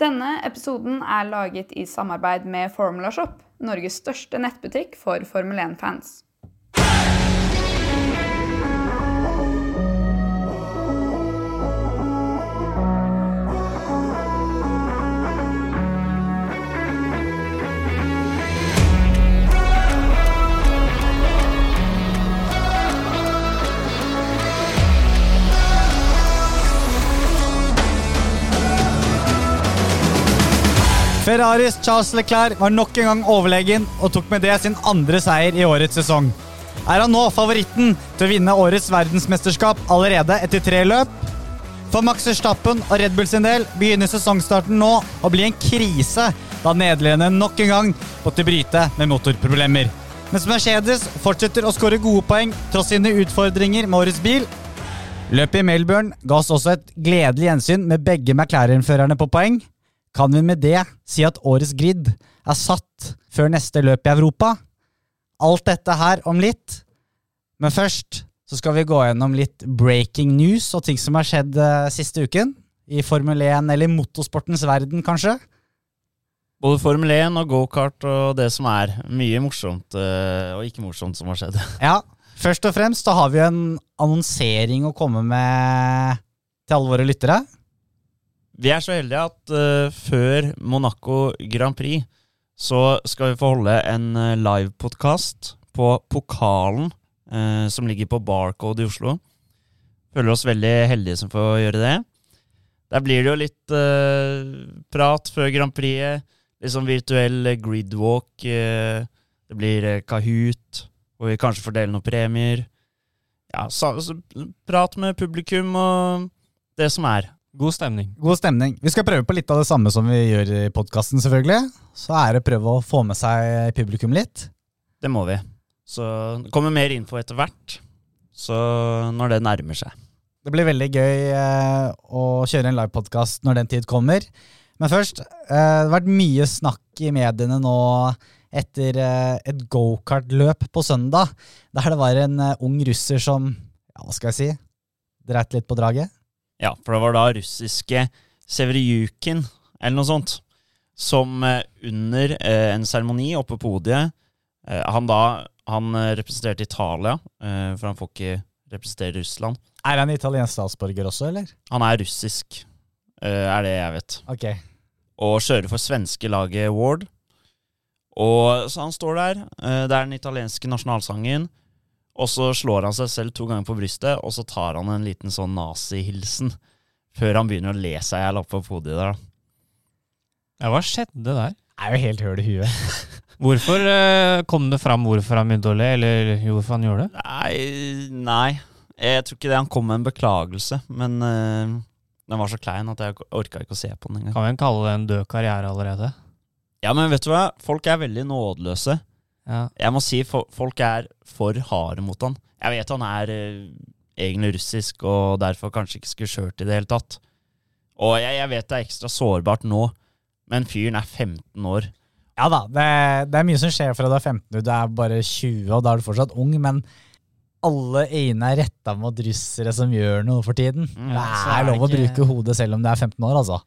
Denne episoden er laget i samarbeid med Formula Shop, Norges største nettbutikk for Formel 1-fans. Ferraris Charles Leclerc var nok en gang overlegen og tok med det sin andre seier i årets sesong. Er han nå favoritten til å vinne årets verdensmesterskap allerede etter tre løp? For Max Verstappen og Red Bull sin del begynner sesongstarten nå å bli en krise, da nederlenderne nok en gang måtte bryte med motorproblemer. Mens Mercedes fortsetter å skåre gode poeng tross sine utfordringer med årets bil. Løpet i Melbourne ga oss også et gledelig gjensyn med begge McLaren-førerne på poeng. Kan vi med det si at årets grid er satt før neste løp i Europa? Alt dette her om litt. Men først så skal vi gå gjennom litt breaking news og ting som har skjedd uh, siste uken. I Formel 1 eller motorsportens verden, kanskje. Både Formel 1 og gokart og det som er. Mye morsomt uh, og ikke morsomt som har skjedd. Ja, Først og fremst da har vi en annonsering å komme med til alle våre lyttere. Vi er så heldige at uh, før Monaco Grand Prix så skal vi få holde en uh, livepodkast på Pokalen, uh, som ligger på Barcode i Oslo. Føler oss veldig heldige som får gjøre det. Der blir det jo litt uh, prat før Grand Prix. Litt sånn virtuell gridwalk. det blir Kahoot, hvor vi kanskje får dele noen premier. Ja, så, så, prat med publikum og det som er. God stemning. God stemning. Vi skal prøve på litt av det samme som vi gjør i podkasten, selvfølgelig. Så er det å prøve å få med seg publikum litt. Det må vi. Så det kommer mer info etter hvert. Så når det nærmer seg. Det blir veldig gøy eh, å kjøre en livepodkast når den tid kommer. Men først, eh, det har vært mye snakk i mediene nå etter eh, et gokartløp på søndag, der det var en eh, ung russer som, ja, hva skal jeg si, dreit litt på draget. Ja, for det var da russiske Severiukin, eller noe sånt, som eh, under eh, en seremoni oppe på podiet eh, Han da han representerte Italia, for han får ikke representere Russland. Er han italiensk statsborger også, eller? Han er russisk, eh, er det jeg vet. Ok. Og kjører for svenske laget Ward. Og så han står der. Det er den italienske nasjonalsangen. Og så slår han seg selv to ganger på brystet, og så tar han en liten sånn nazihilsen før han begynner å le seg i hjel oppe på podiet der. da. Ja, hva skjedde der? Det er jo helt høl i huet. Hvorfor eh, kom det fram hvorfor han begynte å le, eller hvorfor han gjorde det? Nei, nei. Jeg tror ikke det han kom med en beklagelse, men eh, den var så klein at jeg orka ikke å se på den engang. Kan vi kalle det en død karriere allerede? Ja, men vet du hva? Folk er veldig nådeløse. Ja. Jeg må si fo- folk er for harde mot han. Jeg vet han er eh, egentlig russisk og derfor kanskje ikke skulle kjørt i det hele tatt. Og jeg, jeg vet det er ekstra sårbart nå, men fyren er 15 år. Ja da, det, det er mye som skjer fra du er 15 du er bare 20, og da er du fortsatt ung, men alle øyne er retta mot russere som gjør noe for tiden. Mm, det er er lov lov å bruke hodet selv om du er 15 år, altså.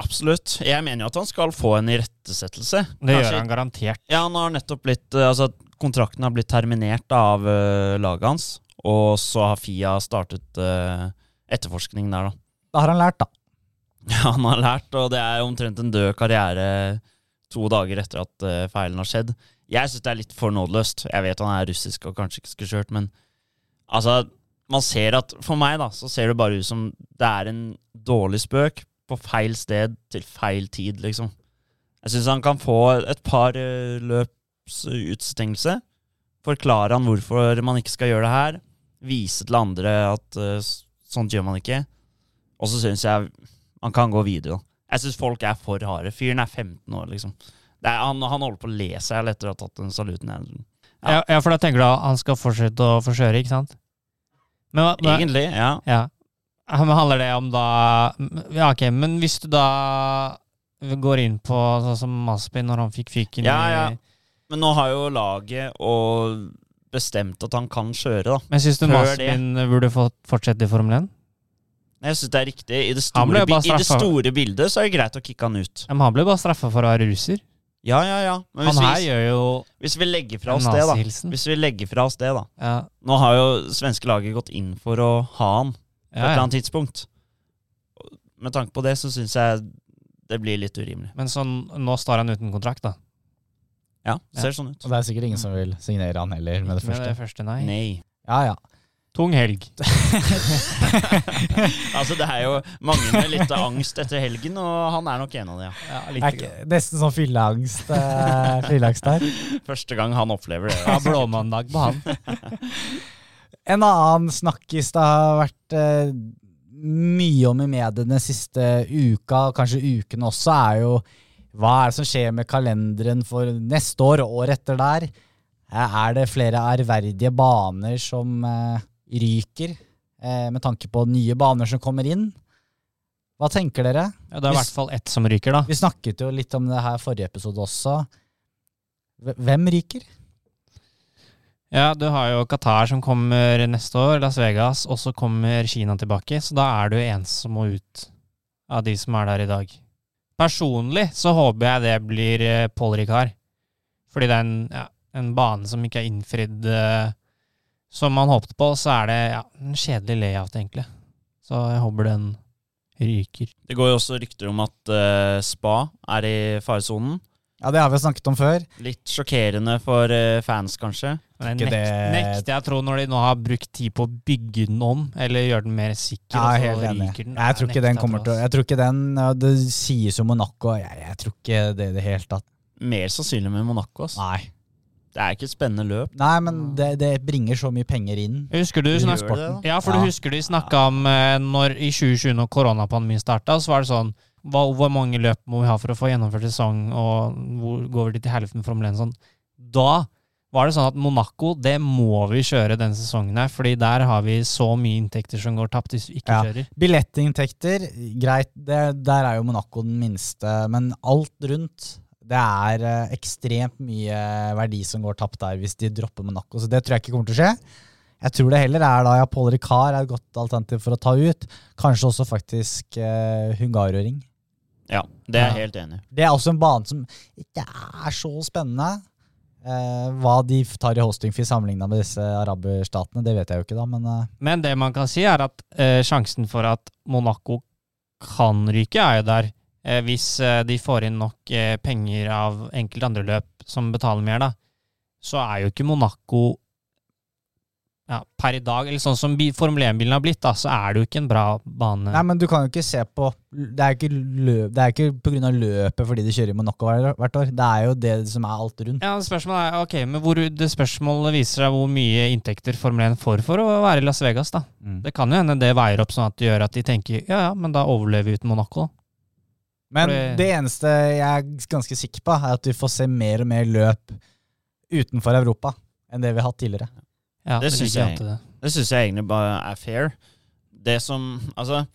Absolutt. Jeg mener jo at han skal få en irettesettelse. Det Kanskje- gjør han garantert. Ja, han har nettopp blitt eh, Altså, kontrakten har blitt terminert av uh, laget hans, og så har Fia startet uh, etterforskning der, da. Da har han lært, da. Ja, han har lært, og det er omtrent en død karriere to dager etter at uh, feilen har skjedd. Jeg syns det er litt for nådeløst. Jeg vet han er russisk og kanskje ikke skulle kjørt, men altså Man ser at For meg, da, så ser det bare ut som det er en dårlig spøk på feil sted til feil tid, liksom. Jeg syns han kan få et par uh, løps utestengelse. Forklare han hvorfor man ikke skal gjøre det her. Vise til andre at uh, sånt gjør man ikke. Og så syns jeg han kan gå videre. Jeg syns folk er for harde. Fyren er 15 år, liksom. Det er, han, han holder på å le seg etter å ha tatt den saluten. Ja. Ja. for da tenker du at han skal fortsette å få kjøre, ikke sant? Men, men, Egentlig, ja. ja. Men handler det om da Ja, ok, men hvis du da går inn på sånn som Maspin når han fikk fyken Ja, ja. Men nå har jo laget og bestemt at han kan kjøre, da. Men syns du Maspin burde fått fortsette i Formel 1? Jeg syns det er riktig. I det, store, I det store bildet så er det greit å kicke han ut. Men han ble bare straffa for å være ruser. Ja, ja, ja. Men hvis, vi, hvis vi legger fra oss det, da. Hvis vi legger fra oss det, da. Ja, Nå har jo svenske laget gått inn for å ha han på et eller annet tidspunkt. Med tanke på det, så syns jeg det blir litt urimelig. Men sånn, nå står han uten kontrakt, da. Ja, det ser sånn ut. Og det er sikkert ingen som vil signere han heller med det Med første. det første, nei. Nei. Ja, ja. Tung helg. Altså, det er jo mange med litt angst etter helgen, og han er nok en av de, ja. Ja, Det litt. ikke, nesten sånn fylleangst uh, fylleangst der. Første gang han opplever det. Ja, blåmandag på han. En annen snakkis det har vært eh, mye om i mediene siste uka, kanskje ukene også, er jo hva er det som skjer med kalenderen for neste år og året etter der? Eh, Er det flere ærverdige baner som eh, ryker, eh, med tanke på nye baner som kommer inn? Hva tenker dere? Ja, det er i hvert fall ett som ryker, da. Vi snakket jo litt om det her forrige episode også. Hv- Hvem ryker? Ja, du har jo Qatar som kommer neste år, Las Vegas, og så kommer Kina tilbake. Så da er du ensom og ut av de som er der i dag. Personlig så håper jeg det blir eh, Paul Ricard. Fordi det er en, ja, en bane som ikke er innfridd uh, som man håpet på. Så er det ja, en kjedelig layout, egentlig. Så jeg håper den ryker. Det går jo også rykter om at uh, spa er i faresonen. Ja, det har vi snakket om før. Litt sjokkerende for eh, fans, kanskje. Men jeg nekt, det- nekter jeg å tro når de nå har brukt tid på å bygge den om, eller gjøre den mer sikker, Ja, jeg er helt enig. den. Jeg tror ikke den kommer til å. Jeg tror ikke den ja, Det sies jo Monaco, jeg, jeg tror ikke det i det hele tatt. Mer sannsynlig med Monaco. ass. Nei. Det er ikke et spennende løp. Nei, men det, det bringer så mye penger inn. Husker du snak- det. Ja, for Ja. du husker de snakka om eh, når i 2020, når koronapandemien starta, så var det sånn hva, Hvor mange løp må vi ha for å få gjennomført sesong, og hvor går vi til helvete med Formel 1 sånn? Da var det sånn at Monaco, det må vi kjøre denne sesongen her, fordi der har vi så mye inntekter som går tapt hvis vi ikke Ja. kjører. Billettinntekter, greit, det, der er jo Monaco den minste, men alt rundt det er eh, ekstremt mye verdi som går tapt der hvis de dropper Monaco, så det tror jeg ikke kommer til å skje. Jeg tror det heller er da ja, Paul Ricard er et godt alternativ for å ta ut. Kanskje også faktisk eh, Hungaroring. Ja, det er jeg helt enig i. Det er også en bane som ikke er så spennende. Eh, hva de tar i hosting for sammenligna med disse araberstatene, det vet jeg jo ikke, da, men eh, Men det man kan si, er at eh, sjansen for at Monaco kan ryke, er jo der. Eh, hvis eh, de får inn nok eh, penger av enkelte andre løp som betaler mer, da, så er jo ikke Monaco ja, per i dag, eller sånn som Formel 1-bilen har blitt, da, så er det jo ikke en bra bane. Nei, men du kan jo ikke se på Det er jo ikke, løp, det er ikke på grunn av løpet fordi de kjører i Monaco hvert år. Det er jo det som er alt rundt. Ja, Spørsmålet er ok, men hvor, det spørsmålet viser seg hvor mye inntekter Formel 1 får for å være i Las Vegas. da. Mm. Det kan jo hende det veier opp sånn at det gjør at de tenker ja ja, men da overlever vi uten Monaco. da. Men fordi- det eneste jeg er ganske sikker på, er at vi får se mer og mer løp utenfor Europa enn det vi har hatt tidligere. Ja, Det synes ligger jeg. det. Det syns jeg egentlig bare er fair. Det som Altså,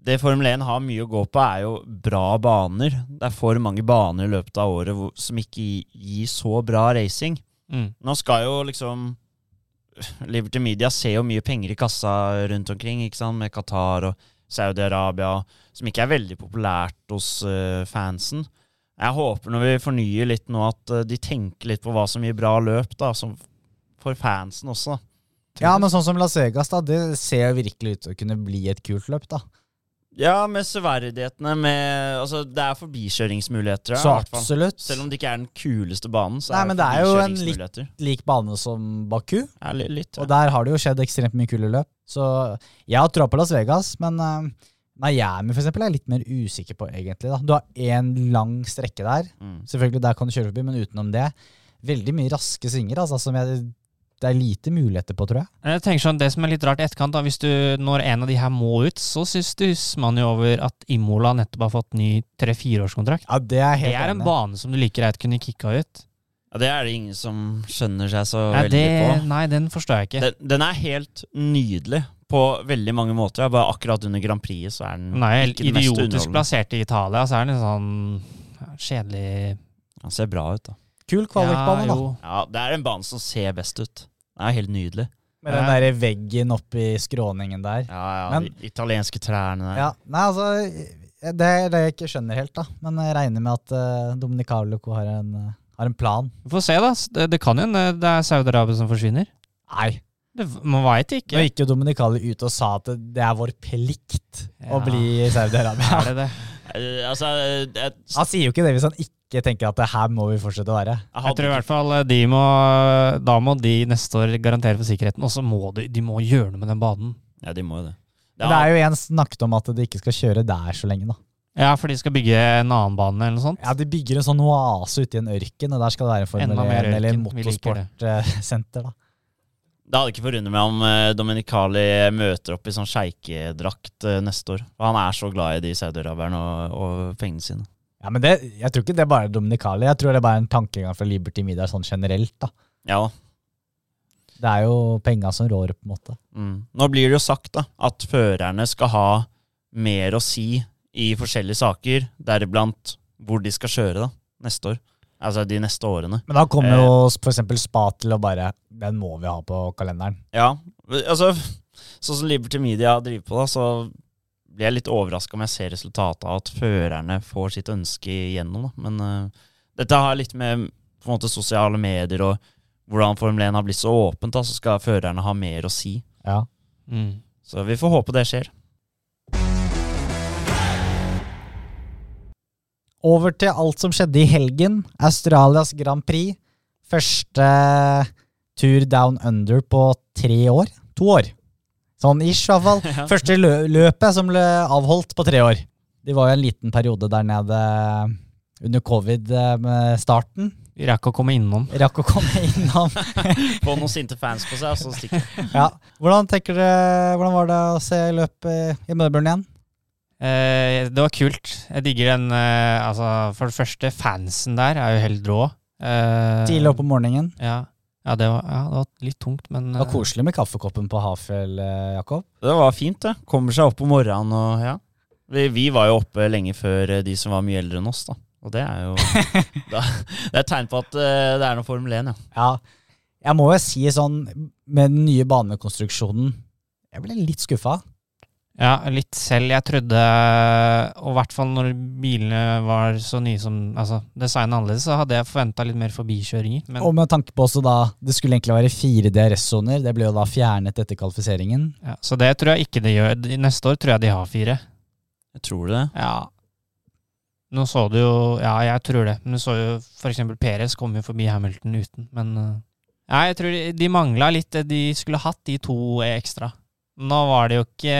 det Formel 1 har mye å gå på, er jo bra baner. Det er for mange baner i løpet av året hvor, som ikke gir så bra racing. Mm. Nå skal jo liksom Liberty Media ser jo mye penger i kassa rundt omkring, ikke sant, med Qatar og Saudi-Arabia, som ikke er veldig populært hos uh, fansen. Jeg håper når vi fornyer litt nå, at uh, de tenker litt på hva som gir bra løp, da, som for fansen også. Ja, men sånn som Las Vegas, da, det ser jo virkelig ut til å kunne bli et kult løp, da. Ja, med severdighetene med Altså, det er forbikjøringsmuligheter. Så fall. absolutt. Selv om det ikke er den kuleste banen, så Nei, er men det det er jo en litt Lik bane som Baku, Ja, litt, litt. og der har det jo skjedd ekstremt mye kule løp. Så jeg har troa på Las Vegas, men uh, Miami for eksempel, er jeg litt mer usikker på, egentlig. da. Du har én lang strekke der. Mm. Selvfølgelig, der kan du kjøre forbi, men utenom det Veldig mye raske svinger, altså, som jeg, det er lite muligheter på, tror jeg. Jeg tenker sånn, Det som er litt rart i etterkant, da, hvis du, når en av de her må ut, så stusser man jo over at Imola nettopp har fått ny tre-fireårskontrakt. Ja, Det er helt Det er en enig. bane som du like greit kunne kicka ut. Ja, det er det ingen som skjønner seg så Nei, veldig det, på. nei, den forstår jeg ikke. Den, den er helt nydelig på veldig mange måter. Ja, bare akkurat under Grand Prix så er den er ikke den mest idiotisk underholdende. plassert i Italia, så er den litt sånn ja, kjedelig Den ser bra ut, da. Kul kvalikbane, ja, da. Ja, det er en bane som ser best ut. Den er helt nydelig. Med den der veggen oppi skråningen der. Ja, ja, Men- de italienske trærne der. Ja, nei, altså Det er det jeg ikke skjønner helt, da. Men jeg regner med at uh, Dominicale Co har en, eh, har en plan. Vi får se, da. Det, det kan jo hende det er Saudi-Arabia som forsvinner. Nei. Det, man veit Nå gikk jo Dominicale ut og sa at det det er vår plikt å Ja. bli Saudi-Arabia. Det det? Eh, altså, eh, jeg, Han sier jo ikke det hvis han ikke tenker at det her må vi fortsette å være. jeg Jeg tror i hvert fall eh, de må Da må de neste år garantere for sikkerheten, og så må de, de må gjøre noe med den banen. Ja, de må jo det. Men det er jo en snakket om at de ikke skal kjøre der så lenge, da. Ja, for de skal bygge en annen bane eller noe sånt. Ja, De bygger en sånn oase ute i en ørken, og der skal det være en Formel 1 eller liker motorsportsenter. da. Det hadde ikke forundret meg om eh, Dominicali møter opp i sånn sjeikedrakt eh, neste år. For han er så glad i de saudiaraberne og, og pengene sine. Ja, men det, Jeg tror ikke det er bare Dominicali. Jeg tror det er bare en tankegang fra Liberty Media sånn generelt. da. Ja. Det er jo penga som rår, på en måte. Mm. Nå blir det jo sagt da, at førerne skal ha mer å si i forskjellige saker, deriblant hvor de skal kjøre da, neste år. Altså de neste årene. Men da kommer Eh. jo f.eks. Spa til å bare Den må vi ha på kalenderen. Ja, altså sånn som Liberty Media driver på da, så blir jeg litt overraska om jeg ser resultatet av at førerne får sitt ønske igjennom. Da. Men uh, dette har litt med på en måte sosiale medier og hvordan Formel 1 har blitt så åpent, da, så skal førerne ha mer å si. Ja. Mm. Så vi får håpe det skjer. Over til alt som skjedde i helgen. Australias Grand Prix. Første tur down under på tre år. To år. Sånn ish, i hvert fall. Ja. Første lø løpet som ble avholdt på tre år. De var jo en liten periode der nede under covid eh, med starten. Vi rakk å komme innom. Rakk å komme innom. Få noen sinte fans på seg, og så stikke. Ja. Hvordan tenker du, hvordan var det å se løpet i Melbourne igjen? Eh, det var kult. Jeg digger den eh, Altså, for det første, fansen der er jo helt rå. Eh, Tidlig opp om morgenen. Ja, ja, det var, ja, det var litt tungt, men Det var eh, koselig med kaffekoppen på Hafjell, eh, Jakob. Det var fint, det. Kommer seg opp om morgenen og ja. Vi, vi var jo oppe lenge før eh, de som var mye eldre enn oss, da. Og det er jo da, Det er et tegn på at det er noe Formel 1, ja. Ja, jeg må jo si sånn, med den nye banekonstruksjonen Jeg ble litt skuffa. Ja, litt selv. Jeg trodde, og i hvert fall når bilene var så nye som Altså, designet annerledes, så hadde jeg forventa litt mer forbikjøringer. Men Og med tanke på også da Det skulle egentlig være fire DRS-soner. Det ble jo da fjernet etter kvalifiseringen. ja, Så det tror jeg ikke det gjør. Neste år tror jeg de har fire. Jeg tror det. Ja. Nå så du jo Ja, jeg tror det. Men du så jo eksempel Perez kom jo forbi Hamilton uten, men uh, Ja, jeg tror de, de mangla litt. De skulle hatt de to ekstra. Nå var det jo ikke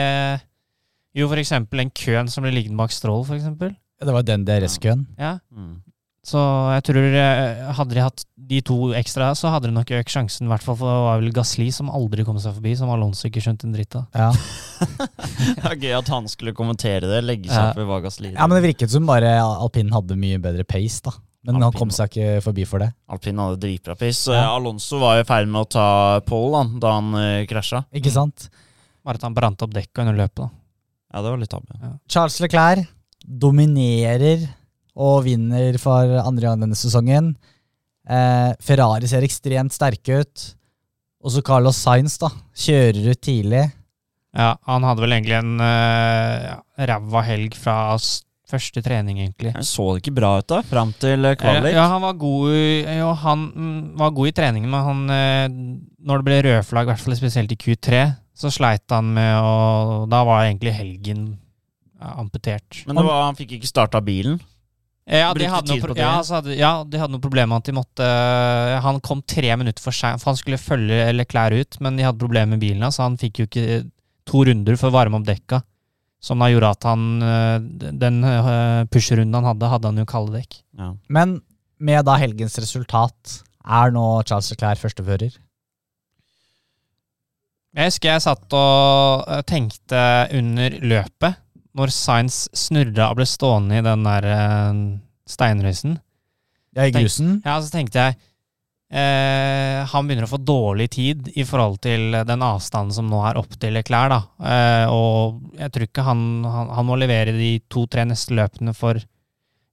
Jo, for eksempel den køen som ble liggende bak Strål, for eksempel. Ja, Det var den DRS-køen. Ja. Mm. Så jeg tror eh, hadde de hatt de to ekstra, så hadde de nok økt sjansen. I hvert fall for det var vel Gasli som aldri kom seg forbi, som Alonso ikke skjønte en dritt av. Ja. Det er gøy at han skulle kommentere det, legge seg Ja. opp i hva Gasli ja, men det virket som bare alpinen hadde mye bedre pace, da. Men han kom seg ikke forbi for det. Alpin hadde dritbra piss. Ja. Eh, Alonso var i ferd med å ta pole da, da han uh, krasja. Ikke sant? Bare at han brant opp dekket under løpet. da. Ja, det var litt tabbe. Charles Leclerc dominerer og vinner for andre gang denne sesongen. Eh, Ferrari ser ekstremt sterke ut. Og så Carlos Sainz, da. Kjører ut tidlig. Ja, han hadde vel egentlig en uh, ræva helg fra første trening, egentlig. Han så det ikke bra ut da, fram til eh, kvalik. Ja, han var god i, jo, han mm, var god i treningen, men han, eh, når det ble rødflagg, i hvert fall spesielt i Q3, så sleit han med å Da var egentlig helgen amputert. Men det var, han fikk ikke starta bilen. Ja, de hadde noe, ja, så hadde, ja, de hadde noe problem med at de måtte Han kom tre minutter for seint, for han skulle følge eller klær ut, men de hadde problemer med bilen, så han fikk jo ikke to runder for å varme opp dekka. Som da gjorde at han øh, Den push-runden han hadde, hadde han jo kalde dekk. Ja. Men med da helgens resultat er nå Charles Leclerc førstefører. Jeg husker jeg satt og øh, tenkte under løpet, når Science snurra og ble stående i den der øh, steinrøysen. Ja, i grusen. Ja, så tenkte jeg eh, Han begynner å få dårlig tid i forhold til den avstanden som nå er opp til klær, Da. Eh, og jeg tror ikke han, han, han må levere de to-tre neste løpene for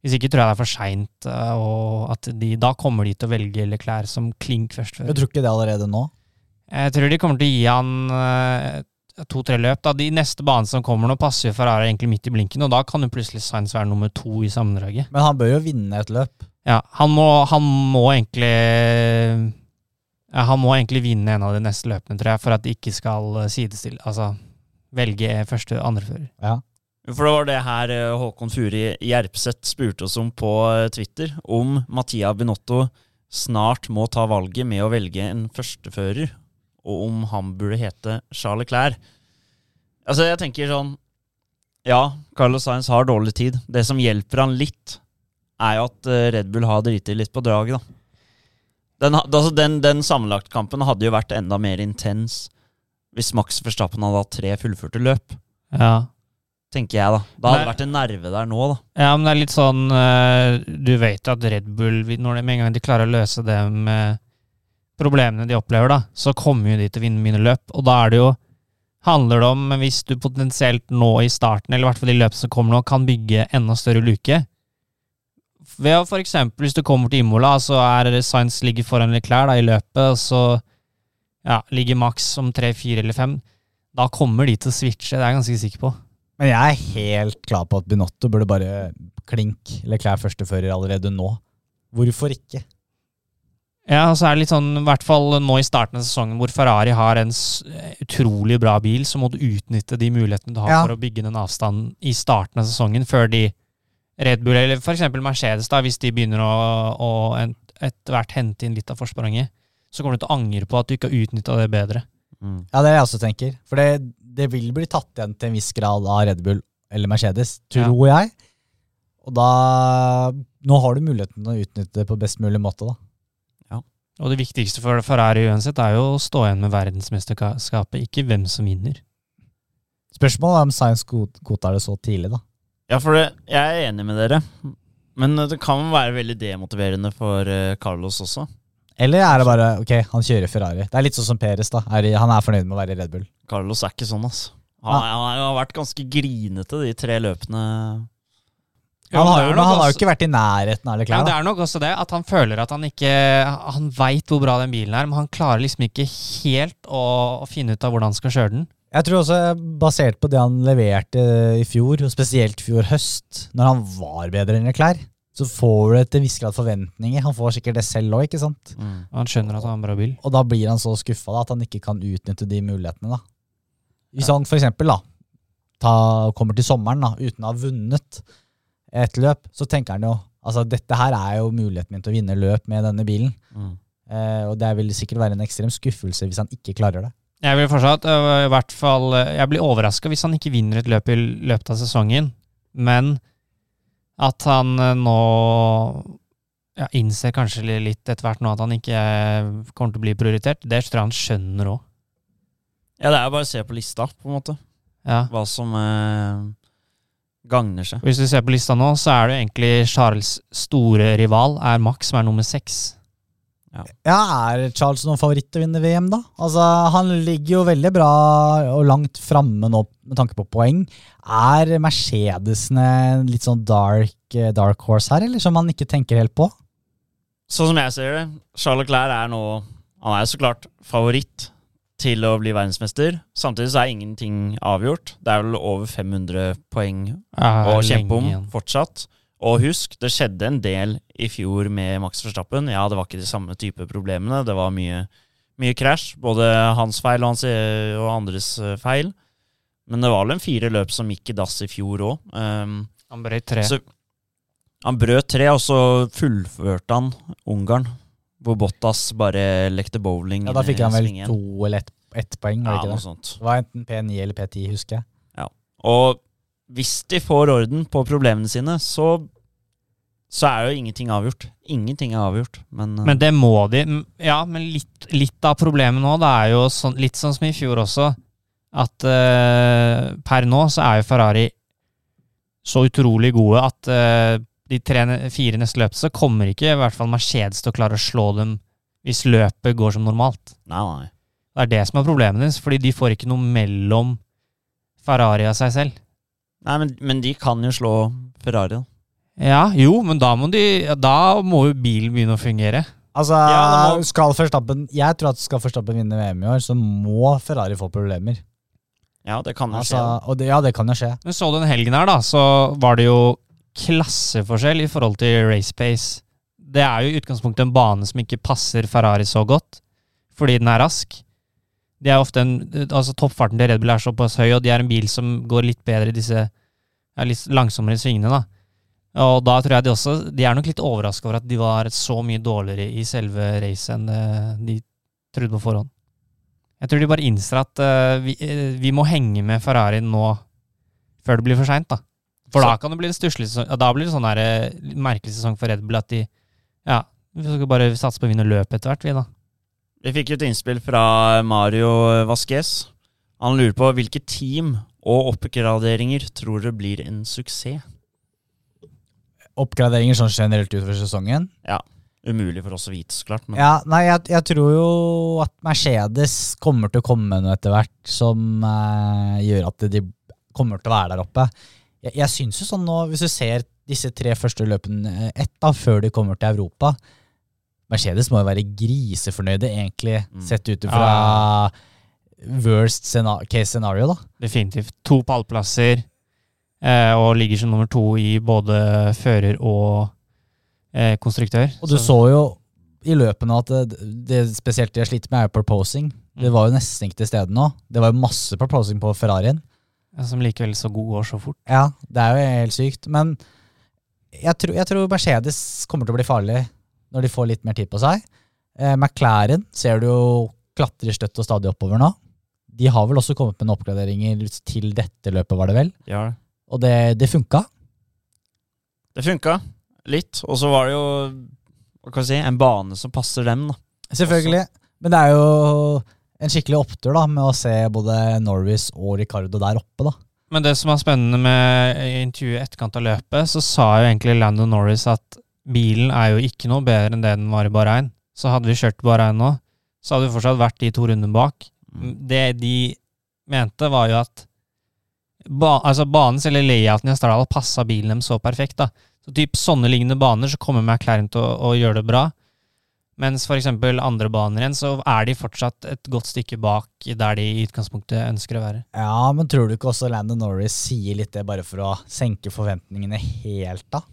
Hvis ikke tror jeg det er for seint. Eh, og at de, da kommer de til å velge klær som klink først. Jeg tror ikke det allerede nå. Jeg tror de kommer til å gi han eh, to-tre løp. da. De neste banene som kommer nå, passer jo Ferrari egentlig midt i blinken, og da kan jo plutselig Sainz være nummer to i sammendraget. Men han bør jo vinne et løp. Ja, han må, han må egentlig ja, Han må egentlig vinne en av de neste løpene, tror jeg, for at de ikke skal eh, sidestille Altså velge første andrefører. Ja. For det var det her eh, Håkon Furi Gjerpseth spurte oss om på Twitter, om Mattia Binotto snart må ta valget med å velge en førstefører, og om han burde hete Charles Leclerc. Altså, jeg tenker sånn Ja, Carlos Sainz har dårlig tid. Det som hjelper han litt, er jo at eh, Red Bull har driti litt på draget, da. Den, altså den, den sammenlagtkampen hadde jo vært enda mer intens hvis Max Verstappen hadde hatt tre fullførte løp Ja. tenker jeg da. Da hadde det vært en nerve der nå, da. ja, men det er litt sånn eh, Du vet at Red Bull, når de, med en gang de klarer å løse det med problemene de opplever, da, så kommer jo de til å vinne mine løp. Og da er det jo handler det om hvis du potensielt nå i starten, eller i hvert fall i løpet som kommer nå, kan bygge enda større luke. Ved å eksempel, hvis du kommer til Imola, så er Science ligger foran Leclerc da, i løpet, og så ja, ligger Max om tre, fire eller fem. Da kommer de til å switche, det er jeg ganske sikker på. Men jeg er helt klar på at Binotto burde bare klink Leclerc førstefører allerede nå. Hvorfor ikke? Ja, og så er det litt sånn, i hvert fall nå i starten av sesongen, hvor Ferrari har en utrolig bra bil, så må du utnytte de mulighetene du har Ja. for å bygge den avstanden i starten av sesongen, før de Red Bull, eller eksempel Mercedes, da, hvis de begynner å, å en- etter hvert hente inn litt av forspranget, så kommer du til å angre på at du ikke har utnytta det bedre. Ja, det er det jeg også tenker. For det, det vil bli tatt igjen til en viss grad av Red Bull eller Mercedes, tror jeg. Og da Nå har du muligheten til å utnytte det på best mulig måte, da. Og det viktigste for Ferrari uansett er jo å stå igjen med verdensmesterskapet, ikke hvem som vinner. Spørsmålet er om Science godtar det så tidlig, da. Ja, for det, jeg er enig med dere. Men det kan være veldig demotiverende for eh, Carlos også. Eller er det bare ok, han kjører Ferrari? Det er litt sånn som Peres, da. Er, han er fornøyd med å være i Red Bull. Carlos er ikke sånn, altså. Han, han har vært ganske grinete de tre løpene. Ja, Han har, jo, han har jo ikke vært i nærheten av Ja, Leclerc. det er nok også det, at han føler at han ikke Han veit hvor bra den bilen er, men han klarer liksom ikke helt å, å finne ut av hvordan han skal kjøre den. Jeg tror også, basert på det han leverte i fjor, og spesielt fjor høst, når han var bedre enn Leclerc, så får du til en viss grad forventninger. Han får sikkert det selv òg, ikke sant? Mm. Han skjønner at han har en bra bil. Og da blir han så skuffa at han ikke kan utnytte de mulighetene. da. Hvis han for eksempel da, ta, kommer til sommeren da, uten å ha vunnet et løp, så tenker han jo altså dette her er jo muligheten min til å vinne løp med denne bilen. Mm. Eh, og det vil sikkert være en ekstrem skuffelse hvis han ikke klarer det. Jeg vil fortsatt, øh, i hvert fall øh, Jeg blir overraska hvis han ikke vinner et løp i løpet av sesongen, men at han øh, nå ja, innser kanskje litt etter hvert nå at han ikke kommer til å bli prioritert, det tror jeg han skjønner òg. Ja, det er bare å se på lista, på en måte. Ja. Hva som eh, gagner seg. Hvis du ser på lista nå, så er det egentlig Charles' store rival er Max, som er nummer seks. Ja, Er Charles noen favoritt til å vinne VM, da? Altså, Han ligger jo veldig bra og langt framme nå med tanke på poeng. Er Mercedesene litt sånn dark, eh, dark horse her, eller som man ikke tenker helt på? Sånn som jeg ser det, Charles Clair er nå Han er så klart favoritt til å bli verdensmester. Samtidig så er ingenting avgjort. Det er vel over 500 poeng Ja, å kjempe om igjen. fortsatt. Og husk, det skjedde en del i fjor med Max Verstappen. Ja, det var ikke de samme type problemene. Det var mye, mye krasj. Både hans feil og, hans, eh, og andres eh, feil. Men det var vel en fire løp som gikk i dass i fjor òg. Um, Han brøt tre. så han brøt tre, og så fullførte han Ungarn. Hvor Bottas bare lekte bowling. Ja, Da fikk han vel svingen. to eller ett et poeng, Ja, noe det? sånt. Det var enten P9 eller P10, husker jeg. Ja, Og hvis de får orden på problemene sine, så, så er jo ingenting avgjort. Ingenting er avgjort, men, eh, Men det må de. Ja, men litt, litt av problemet nå, det er jo sånn, litt sånn som i fjor også, at uh, per nå så er jo Ferrari så utrolig gode at eh, de tre, fire neste løp så kommer ikke i hvert fall Mercedes til å klare å slå dem hvis løpet går som normalt. Nei, nei. Det er det som er problemet deres, fordi de får ikke noe mellom Ferrari og seg selv. nei men, men de kan jo slå Ferrari, da. Ja, jo, men da må, de, da må jo bilen begynne å fungere. Altså, Ja, må- skal Verstappen Jeg tror at skal Verstappen vinne VM i år, så må Ferrari få problemer. Ja, det kan jo Altså, skje. og det, ja, det kan jo skje. Men så du den helgen her, da, så var det jo klasseforskjell i forhold til race pace. Det er jo i utgangspunktet en bane som ikke passer Ferrari så godt, fordi den er rask. De er ofte en, altså Toppfarten til Red Bull er såpass høy, og de er en bil som går litt bedre i disse ja, litt langsommere svingene. da. Og da tror jeg de også De er nok litt overraska over at de var så mye dårligere i selve racet enn de trodde på forhånd. Jeg tror de bare innser at eh, vi, eh, vi må henge med Ferrari nå før det blir for seint, da. For da kan det bli en stusslig sesong. Da blir det sånn der, eh, merkelig sesong for Red Bull at de Ja, vi skal bare satse på å vinne løpet etter hvert, vi, da. Vi fikk et innspill fra Mario Vasquez. Han lurer på hvilke team og oppgraderinger tror du blir en suksess? Oppgraderinger sånn generelt utover sesongen. Ja. Umulig for oss å vite, så klart. Men Ja, nei, jeg, jeg tror jo at Mercedes kommer til å komme med noe etter hvert som eh, gjør at de kommer til å være der oppe. Jeg, jeg syns jo sånn nå, hvis du ser disse tre første løpene ett da, før de kommer til Europa Mercedes må jo være grisefornøyde, egentlig, Mm. sett ut ifra worst case scenario, da. Definitivt. To pallplasser, eh, og ligger som nummer to i både fører og eh, konstruktør. Og du så jo i løpene at det, det spesielt de har slitt med, er proposing. Det Mm. var jo nesten ikke til stede nå. Det var jo masse proposing på Ferrarien. Som likevel så god går så fort. Ja, det er jo helt sykt. Men jeg tror, jeg tror Mercedes kommer til å bli farlig når de får litt mer tid på seg. Eh, McLaren ser du jo klatrer støtt og stadig oppover nå. De har vel også kommet med noen oppgraderinger til dette løpet, var det vel? Ja. Og det, det funka. Det funka litt. Og så var det jo hva kan jeg si, en bane som passer dem, da. Selvfølgelig. Men det er jo en skikkelig opptur da, med å se både Norris og Ricardo der oppe. da. Men det som er spennende med intervjuet i etterkant av løpet, så sa jo egentlig Lando Norris at bilen er jo ikke noe bedre enn det den var i Bahrain. Så hadde vi kjørt Bahrain nå, så hadde vi fortsatt vært de to rundene bak. Mm. Det de mente, var jo at ba, altså banens eller layouten i Astral passa bilen dem så perfekt. da. Så typ sånne lignende baner så kommer McLaren til å, å gjøre det bra. Mens eksempel andre baner igjen, så er de fortsatt et godt stykke bak der de i utgangspunktet ønsker å være. Ja, men tror du ikke også Landon Norris sier litt det bare for å senke forventningene helt, da?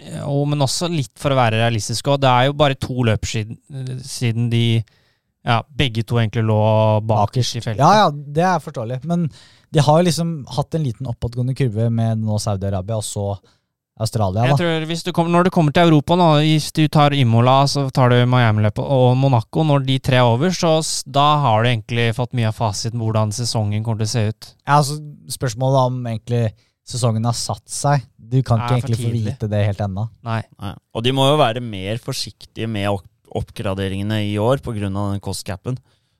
Jo, men også litt for å være realistisk. Og det er jo bare to løp siden, siden de ja, begge to egentlig lå bakerst i feltet. Ja, ja, det er forståelig. Men de har jo liksom hatt en liten oppadgående kurve med nå Saudi-Arabia og så Australia, Jeg da. tror hvis du kommer, Når du kommer til Europa nå, hvis du tar Imola, så tar du Miami-løpet og Monaco, når de tre er over, så da har du egentlig fått mye av fasiten på hvordan sesongen kommer til å se ut. Ja, altså, spørsmålet om egentlig sesongen har satt seg. Du kan ikke egentlig få vite det helt ennå. Nei. Nei. Og de må jo være mer forsiktige med oppgraderingene i år pga. den cost-capen.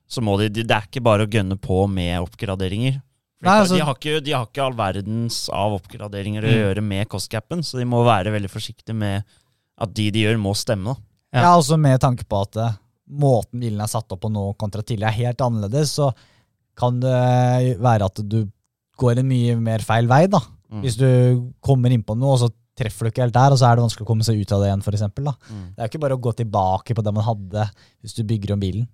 Så må de, de, det er ikke bare å gønne på med oppgraderinger. Nei, de- altså- de, har ikke, de har ikke all verdens av oppgraderinger å Mm. gjøre med cost-capen, så de må være veldig forsiktige med at de de gjør, må stemme. da. Ja. Ja. også med tanke på at eh, måten bilen er satt opp på nå kontra tidligere er helt annerledes, så kan det være at du går en mye mer feil vei, da. Mm. Hvis du kommer inn på noe, og så treffer du ikke helt der, og så er det vanskelig å komme seg ut av det igjen, for eksempel, da. Mm. Det er jo ikke bare å gå tilbake på det man hadde hvis du bygger om bilen.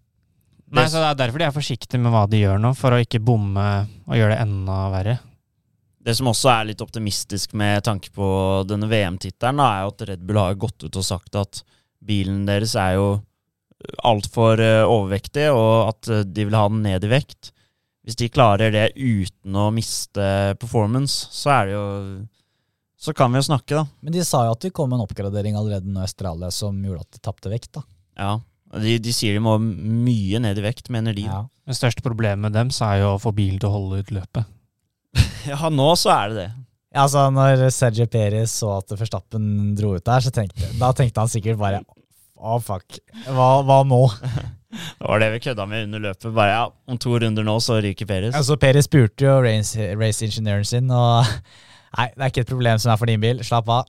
Nei, så Det er derfor de er forsiktige med hva de gjør nå, for å ikke bomme og gjøre det enda verre. Det som også er litt optimistisk med tanke på denne VM-tittelen, er jo at Red Bull har gått ut og sagt at bilen deres er jo altfor uh, overvektig, og at eh, de vil ha den ned i vekt. Hvis de klarer det uten å miste performance, så er det jo Så kan vi jo snakke, da. Men de sa jo at det kom en oppgradering allerede nå i Australia som gjorde at de tapte vekt, da. Ja. De, de sier de må mye ned i vekt, mener de. Ja. Det største problemet med dem så er jo å få bilen til å holde ut løpet. Ja, nå så er det det. Ja, altså Når Sergio Perez så at Verstappen dro ut der, så tenkte, da tenkte han sikkert bare Å, fuck. Hva, hva nå? Det var det vi kødda med under løpet. Bare ja, om to runder nå, så ryker Peres. Altså, Perez spurte jo race, race sin, og Nei, det er ikke et problem som er for din bil. Slapp av.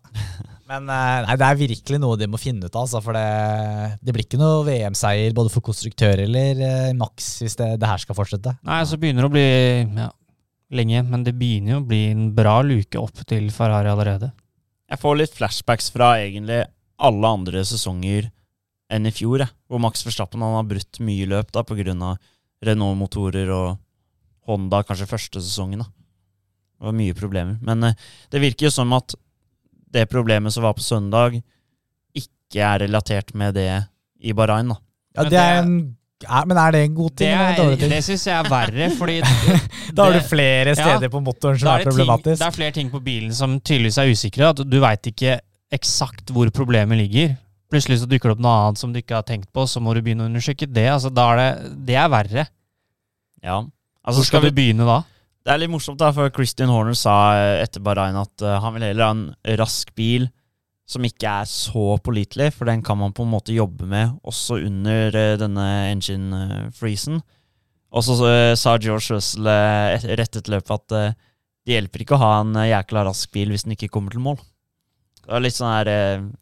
Men eh, nei, det er virkelig noe de må finne ut av. Altså, for det, det blir ikke noe VM-seier både for konstruktør eller eh, Max hvis det, det her skal fortsette. Nei, så begynner det å bli ja, lenge men det begynner jo å bli en bra luke opp til Ferrari allerede. Jeg får litt flashbacks fra egentlig alle andre sesonger enn i fjor, jeg. Hvor Max Verstappen han har brutt mye løp da pga. Renault-motorer og Honda kanskje første sesongen. da. Det var mye problemer. Men eh, det virker jo som at det problemet som var på søndag, ikke er relatert med det i Bahrain. da. Ja, det er en, er, men er det en god ting Det, er- ting? det syns jeg er verre, fordi Da har du flere steder på motoren som er, er, det ting- det er flere ting på bilen som tydeligvis er usikre. At du veit ikke eksakt hvor problemet ligger. Plutselig så dukker det opp noe annet som du ikke har tenkt på, så må du begynne å undersøke det. Altså, da er det, det er verre. Ja. Hvor Altså, skal skal du vi, begynne da? Det er litt morsomt, da, for Christian Horner sa eh, etter Bahrain at eh, han vil heller ha en rask bil som ikke er så pålitelig, for den kan man på en måte jobbe med også under eh, denne engine-freezen. Og så sa George Russell rett etter løpet at det hjelper ikke å ha en jækla rask bil hvis den ikke kommer til mål. Det var litt sånn her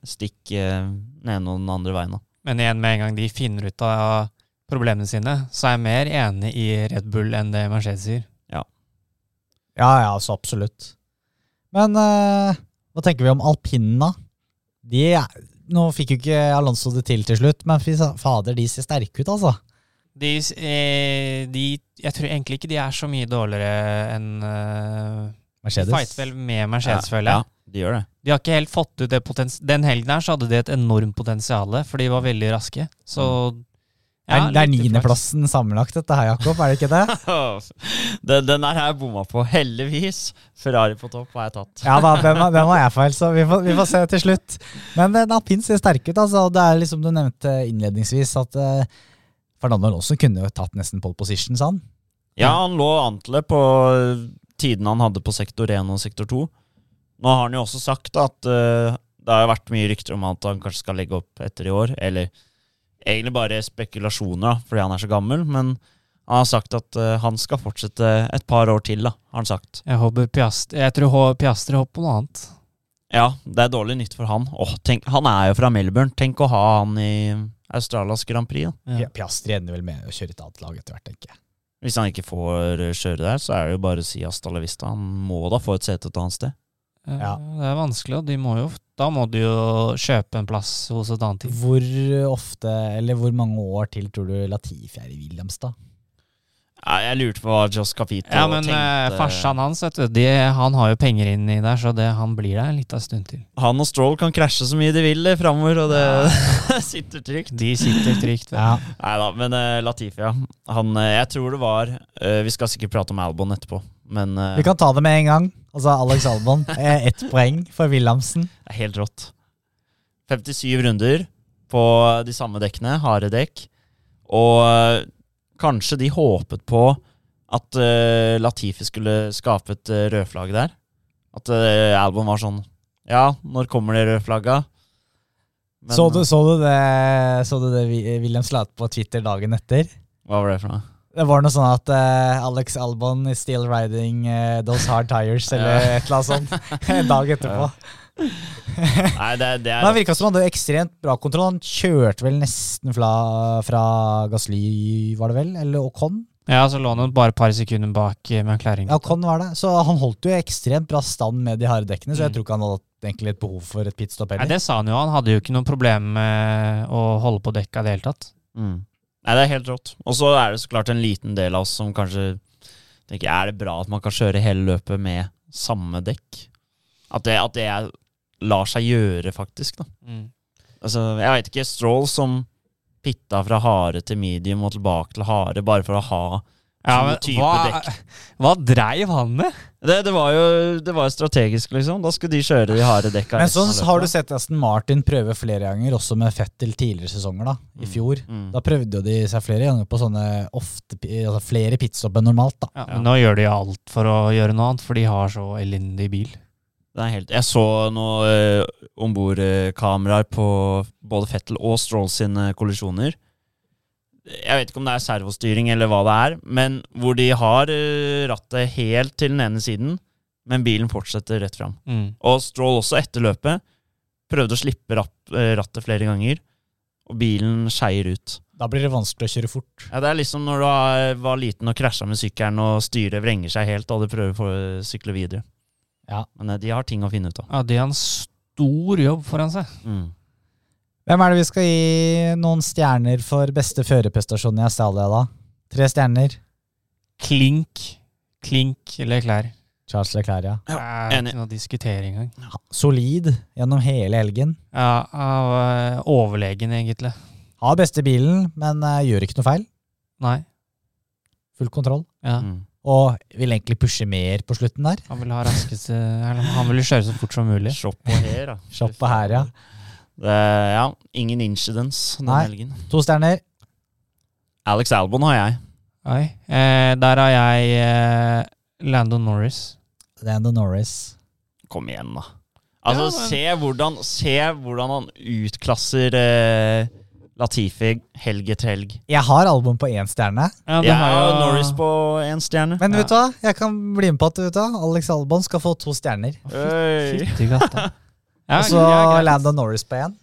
stikk den ene og den andre veien. da. Men igjen, med en gang de finner ut av problemene sine, så er jeg mer enig i Red Bull enn det Mercedes sier. Ja, ja, så absolutt. Men eh, hva tenker vi om alpinene? De er, nå fikk jo ikke Alonso det til til slutt, men fy fader, de ser sterke ut, altså. De, eh, de Jeg tror egentlig ikke de er så mye dårligere enn eh, De Mercedes. fighter vel med Mercedes, ja, føler jeg. Ja, de gjør det. De har ikke helt fått ut det potensialet. Den helgen her så hadde de et enormt potensial, for de var veldig raske. Så det er, det er niendeplassen sammenlagt, dette her, Jakob, er det ikke det? den, den der har jeg bomma på. Heldigvis. Ferrari på topp har jeg tatt. Ja da, den, den var jeg feil, så vi får, vi får se til slutt. Men den alpin ser sterk ut, altså. Det er liksom du nevnte innledningsvis at uh, Fernando Alonso kunne jo tatt nesten pole position, sa han. Ja, han lå an til det på tiden han hadde på sektor 1 og sektor 2. Nå har han jo også sagt at uh, det har vært mye rykter om at han kanskje skal legge opp etter i år. Eller egentlig bare spekulasjoner, da, fordi han er så gammel. Men han har sagt at uh, han skal fortsette et par år til, da, har han sagt. Jeg håper Piastri Jeg tror Piastri hopper på noe annet. Ja, det er dårlig nytt for han. Åh, tenk, han er jo fra Melbourne. Tenk å ha han i Australias Grand Prix. Da. Ja. Piastri ender vel med å kjøre et annet lag etter hvert, tenker jeg. Hvis han ikke får eh, kjøre der, så er det jo bare å si hasta la vista. Han må da få et sete et annet sted. Ja. Det er vanskelig, og de må jo, da må du jo kjøpe en plass hos et annet team. Hvor ofte, eller hvor mange år til tror du Latifi er i Williams, da? Ja, jeg lurte på hva Joss Capito Ja, men tenkte. eh, farsan hans, vet du, de, han har jo penger inni der, så det, han blir der en liten stund til. Han og Stroll kan krasje så mye de vil framover, og det sitter trygt. De sitter trygt. Ja. Nei da, men uh, Latifi, ja. Han, uh, jeg tror det var uh, Vi skal sikkert prate om Albon etterpå, men Vi kan ta det med en gang. Altså Alex Albon. Ett poeng for Williamsen. det er helt rått. 57 runder på de samme dekkene, harde dekk. Og kanskje de håpet på at uh, Latifi skulle skape et uh, rødflagg der. At uh, Albon var sånn Ja, når kommer det rødflagga? Men, Så, du, så, du det, så du det Williams la ut på Twitter dagen etter? Hva var det for noe? Det var noe sånn at uh, Alex Albon is still riding uh, those hard tires, eller et eller annet sånt. En dag etterpå. Nei, det, det er Men han virka som han hadde ekstremt bra kontroll. Han kjørte vel nesten fra, fra Gasly, var det vel? Eller Ocon? Ja, så lå han jo bare et par sekunder bak med klæring. Ja, Ocon var det. Så han holdt jo ekstremt bra stand med de harde dekkene, så jeg Mm. tror ikke han hadde egentlig et behov for et pitstop Nei, det sa han jo. Han hadde jo ikke noe problem med å holde på dekka i det hele tatt. Mm. Nei, det er helt rått. Og så er det så klart en liten del av oss som kanskje tenker er det bra at man kan kjøre hele løpet med samme dekk? At det, at det er, lar seg gjøre, faktisk. da. Altså, Jeg veit ikke. Stroll som pitta fra harde til medium og tilbake til harde bare for å ha Ja, men type hva, dekk. hva dreiv han med? Det, det var jo det var strategisk, liksom. Da skulle de kjøre de harde dekka. Men så sånn har du sett Aston Martin prøve flere ganger, også med Fettel tidligere sesonger, da, i Mm. fjor. Mm. Da prøvde jo de seg flere ganger på sånne ofte, altså flere pitstop enn normalt, da. Ja, Ja. men Nå gjør de alt for å gjøre noe annet, for de har så elendig bil. Det helt, jeg så noen uh, ombordkameraer på både Fettel og Stroll sine kollisjoner. Jeg vet ikke om det er servostyring eller hva det er, men hvor de har eh, rattet helt til den ene siden, men bilen fortsetter rett fram. Mm. Og Stroll også etter løpet prøvde å slippe rapp, eh, rattet flere ganger, og bilen skeier ut. Da blir det vanskelig å kjøre fort. Ja, Det er liksom når du var, var liten og krasja med sykkelen, og styret vrenger seg helt, og du prøver å sykle videre. Ja. Men eh, de har ting å finne ut av. Ja, de har en stor jobb foran seg. Mm. Hvem er det vi skal gi noen stjerner for beste førerprestasjon i Australia, da? Tre stjerner. Klink. Klink eller klær. Charles Leclerc, ja. ja enig. ikke noe å diskutere engang. Solid gjennom hele helgen. Ja, av, eh, overlegen, egentlig. Har beste bilen, men eh, gjør ikke noe feil. Nei. Full kontroll. Ja. Mm. Og vil egentlig pushe mer på slutten der. Han vil ha raskeste Han vil kjøre så fort som mulig. Shop på her, da. Shop på her, ja. Det, ja, ingen incidents den Nei. helgen. To stjerner. Alex Albon har jeg. Oi. Eh, der har jeg eh, Lando Norris. Lando Norris. Kom igjen, da. Altså, Ja, men- se, hvordan, se hvordan han utklasser eh, Latifi helg etter helg. Jeg har album på én stjerne. Ja, Jeg har har jo- Norris på én stjerne. Men Ja. vet du hva? Jeg kan bli med på at vet du hva? Alex Albon skal få to stjerner. Fytti katta. Ja, Og så ja, greit. Norris på én.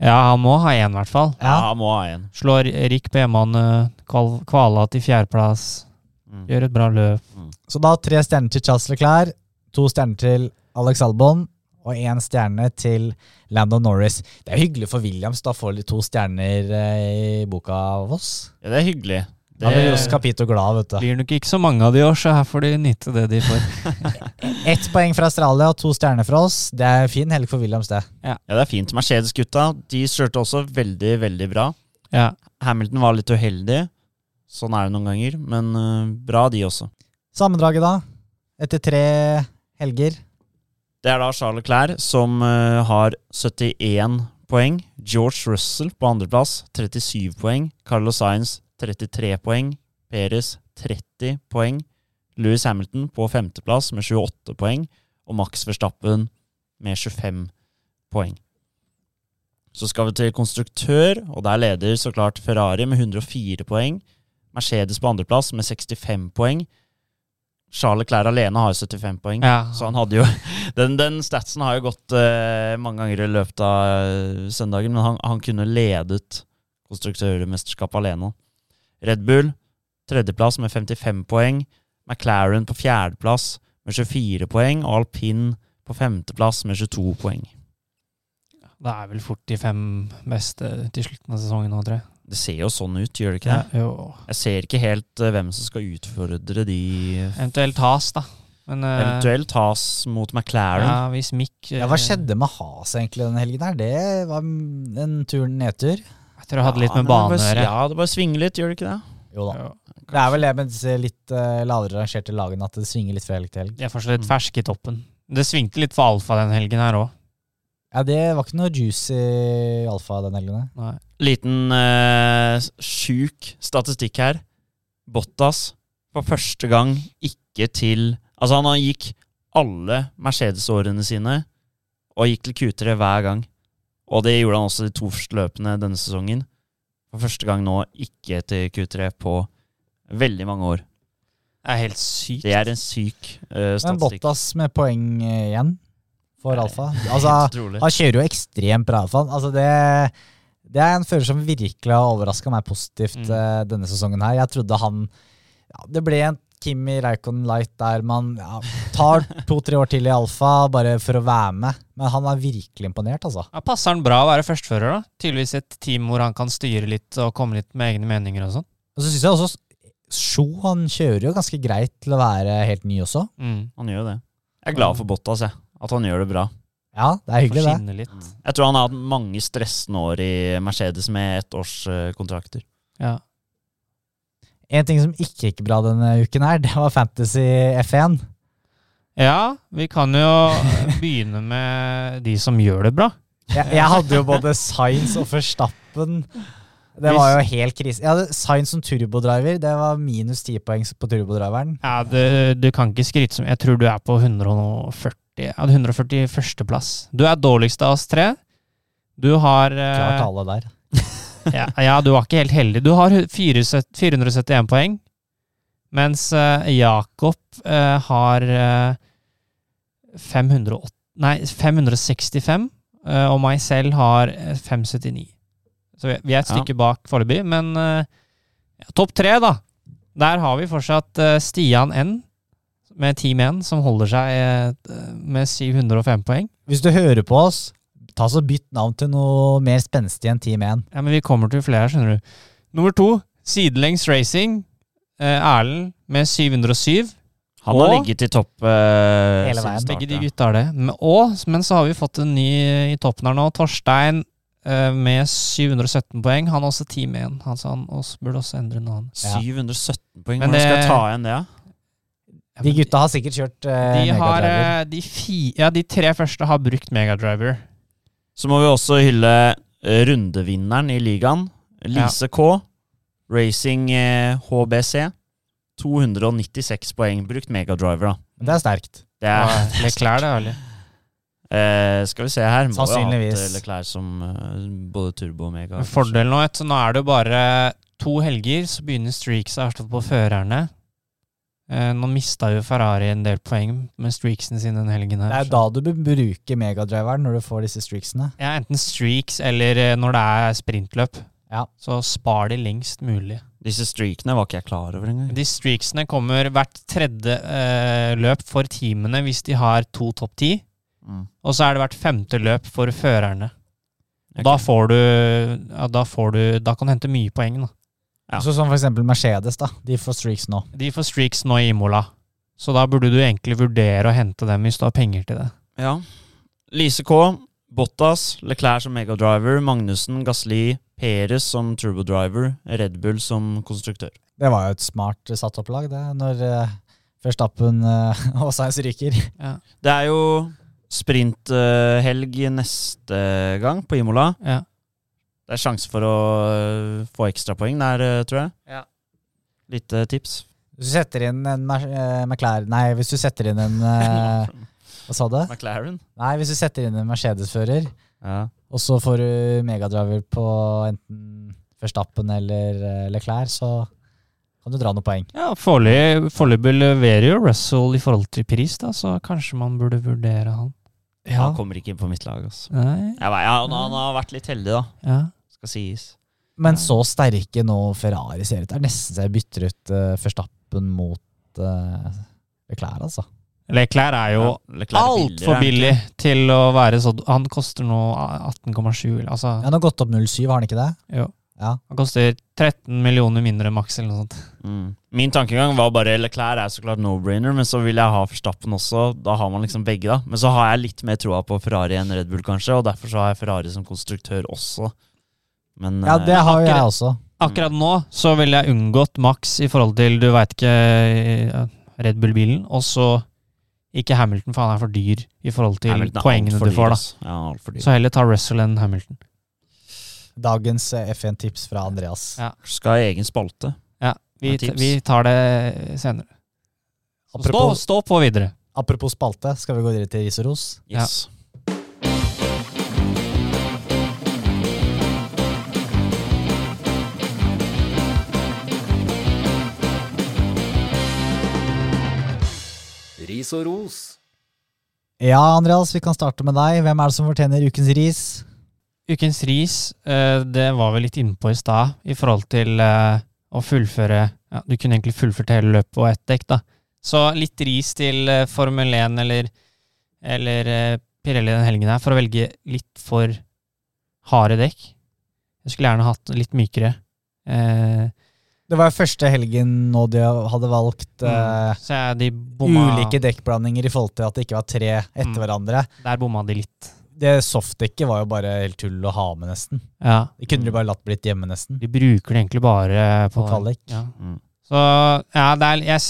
Ja, han må ha én, i hvert fall. Ja, Ja. han må ha en. Slår Rick på hjemmebane, kval kvala til fjerdeplass. Mm. Gjør et bra løp. Så da tre stjerner til Charles Leclerc, to stjerner til Alex Albon og én stjerne til Landon Norris. Det er hyggelig for Williams. Da får de to stjerner eh, i boka av oss. Ja, det er hyggelig. Da Det, blir jo Capito glad, vet du. Blir nok ikke så mange av de år, så her får de nyte det de får. Ett poeng fra Australia og to stjerner fra oss. Det er fin helg for Williams, det. ja, det er fint. Mercedes-gutta de kjørte også veldig, veldig bra. Ja. Hamilton var litt uheldig. Sånn er det noen ganger. Men eh, bra, de også. Sammendraget, da? Etter tre helger. Det er da Charles Leclerc som eh, har 71 poeng. George Russell på andreplass, 37 poeng. Carlos Sainz 33 poeng. Perez 30 poeng. Louis Hamilton på femteplass med 28 poeng. Og Max Verstappen med 25 poeng. Så skal vi til konstruktør, og der leder så klart Ferrari med 104 poeng. Mercedes på andreplass med 65 poeng. Charles Clair alene har 75 poeng. Ja. Så han hadde jo Den, den statsen har jo gått uh, mange ganger i løpet av uh, søndagen, men han, han kunne ledet konstruktørmesterskapet alene. Red Bull tredjeplass med 55 poeng. McLaren på fjerdeplass med 24 poeng. Og alpin på femteplass med 22 poeng. Det er vel fort de fem beste til slutten av sesongen nå, tror jeg. Det ser jo sånn ut, gjør det ikke det? jo. Jeg ser ikke helt uh, hvem som skal utfordre de Eventuelt Has, da. Men uh, Eventuelt Has mot McLaren. Ja, hvis Mick uh, Ja, Hva skjedde med Has egentlig denne helgen her? Det var en tur nedtur. Jeg tror det hadde litt med bane å gjøre. Ja, det bare svinger litt, gjør det ikke det? Jo da. Ja. Det er vel det med disse litt uh, lavere rangerte lagene at det svinger litt fra helg til helg. De er fortsatt litt Mm. ferske i toppen. Det svingte litt for Alfa den helgen her òg. Ja, det var ikke noe juicy alfa den helgen. Nei. Liten eh, sjuk statistikk her. Bottas for første gang ikke til Altså, han gikk alle Mercedes-årene sine og gikk til Q3 hver gang. Og det gjorde han også de to første løpene denne sesongen. For første gang nå ikke til Q3 på veldig mange år. Det er helt sykt. Det er en syk uh, Men. Bottas med poeng eh, igjen for alfa. Altså, han kjører jo ekstremt bra alfa. Altså, det, det er en fører som virkelig har overraska meg positivt Mm. eh, denne sesongen her. Jeg trodde han ja, Det ble en Kimi Reikon Light der man ja, tar to-tre år til i alfa bare for å være med. Men han er virkelig imponert, altså. Ja, passer han bra å være førstefører, da? Tydeligvis et team hvor han kan styre litt og komme litt med egne meninger og sånn. Og så syns jeg også Sjo han kjører jo ganske greit til å være helt ny også. Mm. Han gjør det. Jeg er glad for Bottas, jeg. At han gjør det bra. Ja, det er hyggelig, det. litt. Jeg tror han har hatt mange stressende år i Mercedes med ettårskontrakter. Ja. En ting som ikke gikk bra denne uken her, det var Fantasy F1. ja, vi kan jo begynne med de som gjør det bra. Jeg, jeg hadde jo både Science og Forstappen. Det var jo helt krise. Jeg hadde Science som turbodriver. Det var minus 10 poeng på turbodriveren. Ja, du, du kan ikke skryte som Jeg tror du er på 140 ja, 141. plass. Du er dårligst av oss tre. Du har eh, Klart alle der. ja, ja, du var ikke helt heldig. Du har 471 poeng, mens eh, Jakob eh, har eh, 508, nei, 565, eh, og meg selv har eh, 579. Så vi, er et Ja. stykke bak foreløpig, men ja, topp tre, da. Der har vi fortsatt Stian N med Team 1 som holder seg eh, med 705 poeng. Hvis du hører på oss, Ta så Bytt navn til noe mer spenstig enn Team 1. Ja, men vi kommer til flere, skjønner du. Nummer to, Sidelengs Racing. Eh, Erlend med 707. Han har ligget i topp eh, Hele veien. Begge de gutta har det. Men, og, men så har vi fått en ny i toppen her nå. Torstein eh, med 717 poeng. Han har også Team 1. Han han også, burde også endre navn. Ja. 717 poeng. Men Hvordan skal jeg ta igjen det? Ja, De gutta har sikkert kjørt uh, de, har, megadriver. eh, de, fi, ja, de tre første har brukt megadriver. Så må vi også hylle eh, rundevinneren i ligaen. Lise K. Racing eh, HBC. 296 poeng. Brukt megadriver, da. Det er sterkt. Det er, Ja, Leclerc, det, Ali. eh, skal vi se her. Må jo ha klær Sannsynligvis. som uh, både turbo og mega. Fordelen nå, nå er det jo bare to helger, så begynner streaks hvert på førerne. Eh, nå mista jo Ferrari en del poeng med streaksene sine den helgen her. Det er da du bør bruke megadriveren, når du får disse streaksene. Ja, enten streaks eller eh, når det er sprintløp. Ja. Så spar de lengst mulig. Disse streakene var ikke jeg klar over engang. De streaksene kommer hvert tredje eh, løp for teamene hvis de har to topp ti. Mm. Og så er det hvert femte løp for førerne. Okay. Da får du ja, da får du Da kan du hente mye poeng, da. Ja. Så som eksempel Mercedes, da. De får streaks nå. De får streaks nå i Imola. Så da burde du egentlig vurdere å hente dem hvis du har penger til det. Ja. Lise K. Bottas, Leclerc som megadriver, Magnussen, Gasli, Perez som turbodriver, Red Bull som konstruktør. Det var jo et smart eh, satt opp lag, det, når uh, Verstappen uh, og Sainz ryker. Det er jo sprinthelg neste gang på Imola. Ja. Det er sjanse for å øh, få ekstrapoeng der, øh, tror jeg. Ja. Lite tips. Hvis du setter inn en eh, McLaren Nei, hvis du setter inn en eh, Hva sa du? McLaren. Nei, hvis du setter inn en Mercedes-fører, Ja. og så får du megadriver på enten Verstappen eller eh, Leclerc, så kan du dra noen poeng. Ja, foreløpig leverer jo Russell i forhold til pris, da, så kanskje man burde vurdere han. Han kommer ikke inn på mitt lag, altså. Nei, Jeg vet, ja, han, han har vært litt heldig, da. ja. Skal sies. Men så sterke nå Ferrari ser ut. Det er nesten så jeg bytter ut uh, Verstappen mot uh, Leclerc, altså. Leclerc er jo Ja, Leclerc altfor billig til å være så Han koster nå 18,7. Altså, Han har gått opp 0,7, har han ikke det? jo. Ja. Han koster 13 millioner mindre maks, eller noe sånt. Mm. Min tankegang var bare Leclerc er så klart no-brainer, men så vil jeg ha Forstappen også. Da har man liksom begge, da. Men så har jeg litt mer troa på Ferrari enn Red Bull, kanskje, og derfor så har jeg Ferrari som konstruktør også. Men Ja, eh, det har jo jeg også. Akkurat nå så ville jeg unngått Max i forhold til du veit ikke Red Bull-bilen, og så ikke Hamilton, for han er for dyr i forhold til Hamilton poengene du får. da. Ja. Så heller ta Russell enn Hamilton. Dagens eh, F1-tips fra Andreas. Ja. Skal ha egen spalte. Ja, vi, vi tar det senere. Stå, stå på videre. apropos spalte, skal vi gå videre til ris og ros? Yes. Ris og ros. Ja, Andreas, vi kan starte med deg. Hvem er det som fortjener ukens ris? Ukens ris, eh, det var vi litt innpå i stad, i forhold til eh, å fullføre ja, Du kunne egentlig fullført hele løpet på ett dekk, da. Så litt ris til eh, Formel 1 eller, eller eh, Pirelli den helgen her, for å velge litt for harde dekk. Jeg skulle gjerne hatt litt mykere. Eh, Det var første helgen nå de hadde valgt eh, så de ulike dekkblandinger i forhold til at det ikke var tre etter Mm. hverandre. Der bomma de litt. Det softdekket var jo bare helt tull å ha med, nesten. Ja. Det kunne de bare latt blitt hjemme, nesten. De bruker det egentlig bare på På kvalik. Ja. Mm. Så ja, det er, jeg,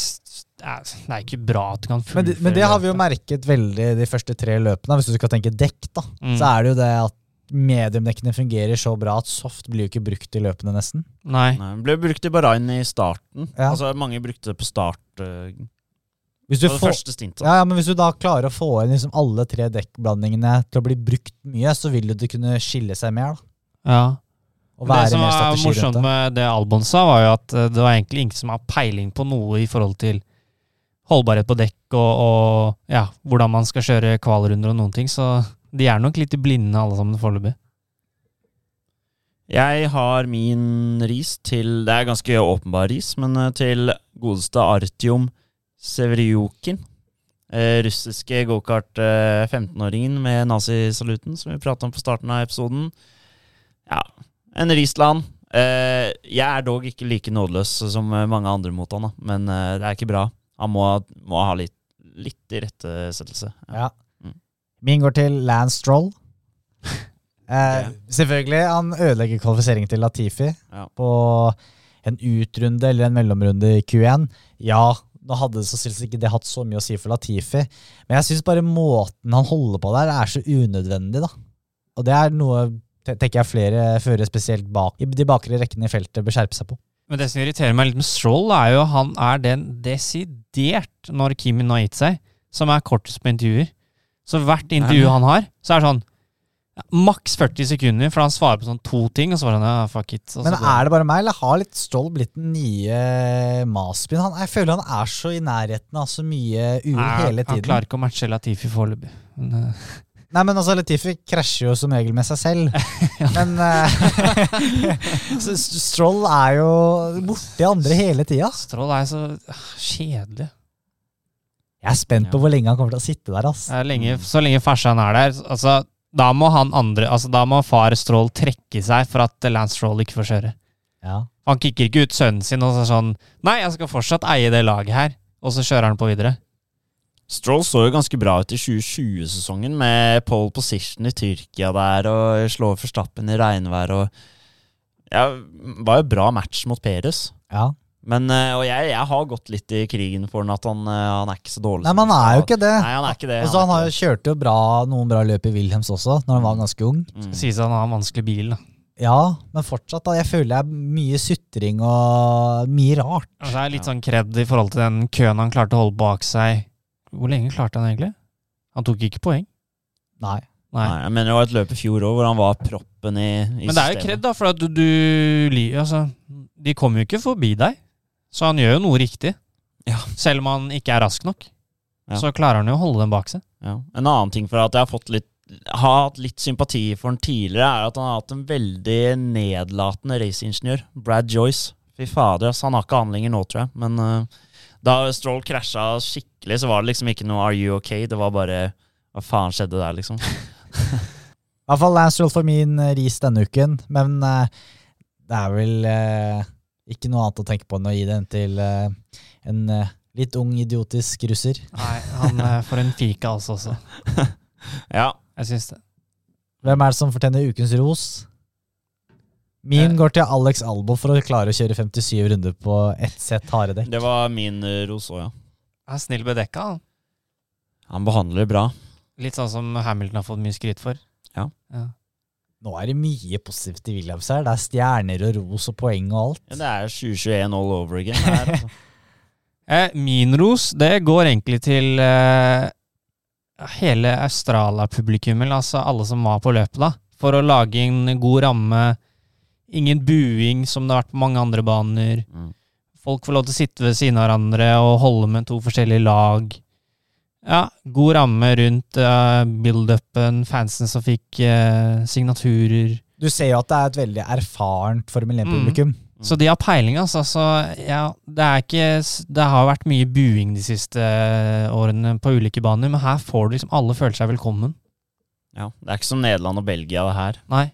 det er, er ikke bra at du kan fullføre det, men det har vi jo merket veldig de første tre løpene. Hvis du skal tenke dekk, da, Mm. så er det jo det at mediumdekkene fungerer så bra at soft blir jo ikke brukt i løpene, nesten. Nei. Nei, det ble brukt i Bahrain i starten. Ja. Altså Mange brukte det på start. Hvis du, får, ja, ja, men hvis du da klarer å få inn liksom alle tre dekkblandingene til å bli brukt mye, så vil du det kunne skille seg mer. da. Ja. Og Det som er var morsomt med det Albon sa, var jo at eh, det var egentlig ingen som har peiling på noe i forhold til holdbarhet på dekk og, og ja, hvordan man skal kjøre kvalrunder og noen ting, så de er nok litt blinde alle sammen foreløpig. Jeg har min ris til Det er ganske åpenbar ris, men eh, til godeste Artium Severiukin. Eh, russiske gokart eh, 15-åringen med nazisaluten, som vi pratet om på starten av episoden. Ja, en Riesland. Eh, jeg er dog ikke like nådeløs som mange andre mot han, da. men det er ikke bra. Han må, må ha litt, litt irettesettelse. Ja. Mm. Min går til Lance Stroll. Eh, Selvfølgelig, han ødelegger kvalifiseringen til Latifi Ja. på en utrunde eller en mellomrunde i Q1. Ja, nå hadde det så sannsynligvis ikke det hatt så mye å si for Latifi, men jeg syns bare måten han holder på der, er så unødvendig, da. Og det er noe tenker jeg flere fører, spesielt bak, i de bakre rekkene i feltet, bør skjerpe seg på. Men det som irriterer meg litt med Stroll, er jo han er den desidert, når Kimi nå har gitt seg, som er kortest på intervjuer. Så hvert intervju han har, så er det sånn ja, maks 40 sekunder, for han svarer på sånn to ting, og så var sånn, ja, fuck it. Men er det bare meg, eller har litt Stroll blitt den nye Maspin? Han, jeg føler han er så i nærheten av så mye uhell Nei, tiden. Han klarer ikke å matche Latifi foreløpig. Eh, Nei, men altså, Latifi krasjer jo som regel med seg selv. Men uh, Stroll er jo borti andre hele tida. Stroll er så ah, kjedelig. Jeg er spent på hvor lenge han kommer til å sitte der. Altså. Lenge, så lenge farsan er der, altså, da må han andre, altså, da må far Stroll trekke seg for at Lance Stroll ikke får kjøre. Ja. Han kicker ikke ut sønnen sin og så sånn Nei, jeg skal fortsatt eie det laget her. Og så kjører han på videre. Stroll så jo ganske bra ut i 2020-sesongen, med pole position i Tyrkia der, og slå Verstappen i regnvær og Ja, var jo bra match mot Peres. ja. Men, eh, og jeg, jeg har gått litt i krigen for den, at han, eh, han er ikke så dårlig. Nei, men han er jo ikke det. Nei, han er ikke det. Og så er Han har jo kjørt jo bra, noen bra løp i Wilhelms også, når han var ganske ung. Mm. Sies han har en vanskelig bil. da. Ja, men fortsatt, da. Jeg føler det er mye sutring og mye rart. Altså, det er litt sånn kred i forhold til den køen han klarte å holde bak seg. Hvor lenge klarte han egentlig? Han tok ikke poeng. Nei. Nei. Nei, jeg mener det var et løp i fjor òg, hvor han var proppen i, i Men det er jo kred, da, for at du, du Altså, de kommer jo ikke forbi deg. Så han gjør jo noe riktig. Ja. Selv om han ikke er rask nok. Ja. Så klarer han jo å holde den bak seg. Ja. En annen ting for at jeg har fått litt har hatt litt sympati for han tidligere, er at han har hatt en veldig nedlatende raceingeniør. Brad Joyce. Fy fader, ass, han har ikke han lenger nå, tror jeg. Men uh, da Stroll krasja skikkelig, så var det liksom ikke noe 'are you okay'? Det var bare Hva faen skjedde der, liksom? I hvert fall Lance Stroll for min eh, ris denne uken, men uh, det er vel eh, ikke noe annet å tenke på enn å gi den til uh, en uh, litt ung, idiotisk russer. Nei, han uh, får en fika altså også. Ja. Jeg syns det. Hvem er det som fortjener ukens ros? Min går til Alex Albo for å klare å kjøre 57 runder på ett sett harde dekk. Det var min ros òg, ja. Jeg er snill bedekka. han. Han behandler bra. Litt sånn som Hamilton har fått mye skryt for. Ja. Ja. Nå er det mye positivt i Williams her. Det er stjerner og ros og poeng og alt. Ja, det er 2021 all over again. Her, altså. Eh, min ros, det går egentlig til eh, hele Australia-publikummet, altså alle som var på løpet, da. For å lage en god ramme. Ingen buing, som det har vært på mange andre baner. Mm. Folk får lov til å sitte ved siden av hverandre og holde med to forskjellige lag. Ja, god ramme rundt uh, build-upen, fansen som fikk uh, signaturer. Du ser jo at det er et veldig erfarent Formel 1-publikum. Så de har peiling, altså. Så ja, det er ikke Det har vært mye buing de siste eh, årene på ulike baner, men her får du liksom Alle føler seg velkommen. Ja, det er ikke som Nederland og Belgia, det her. Nei.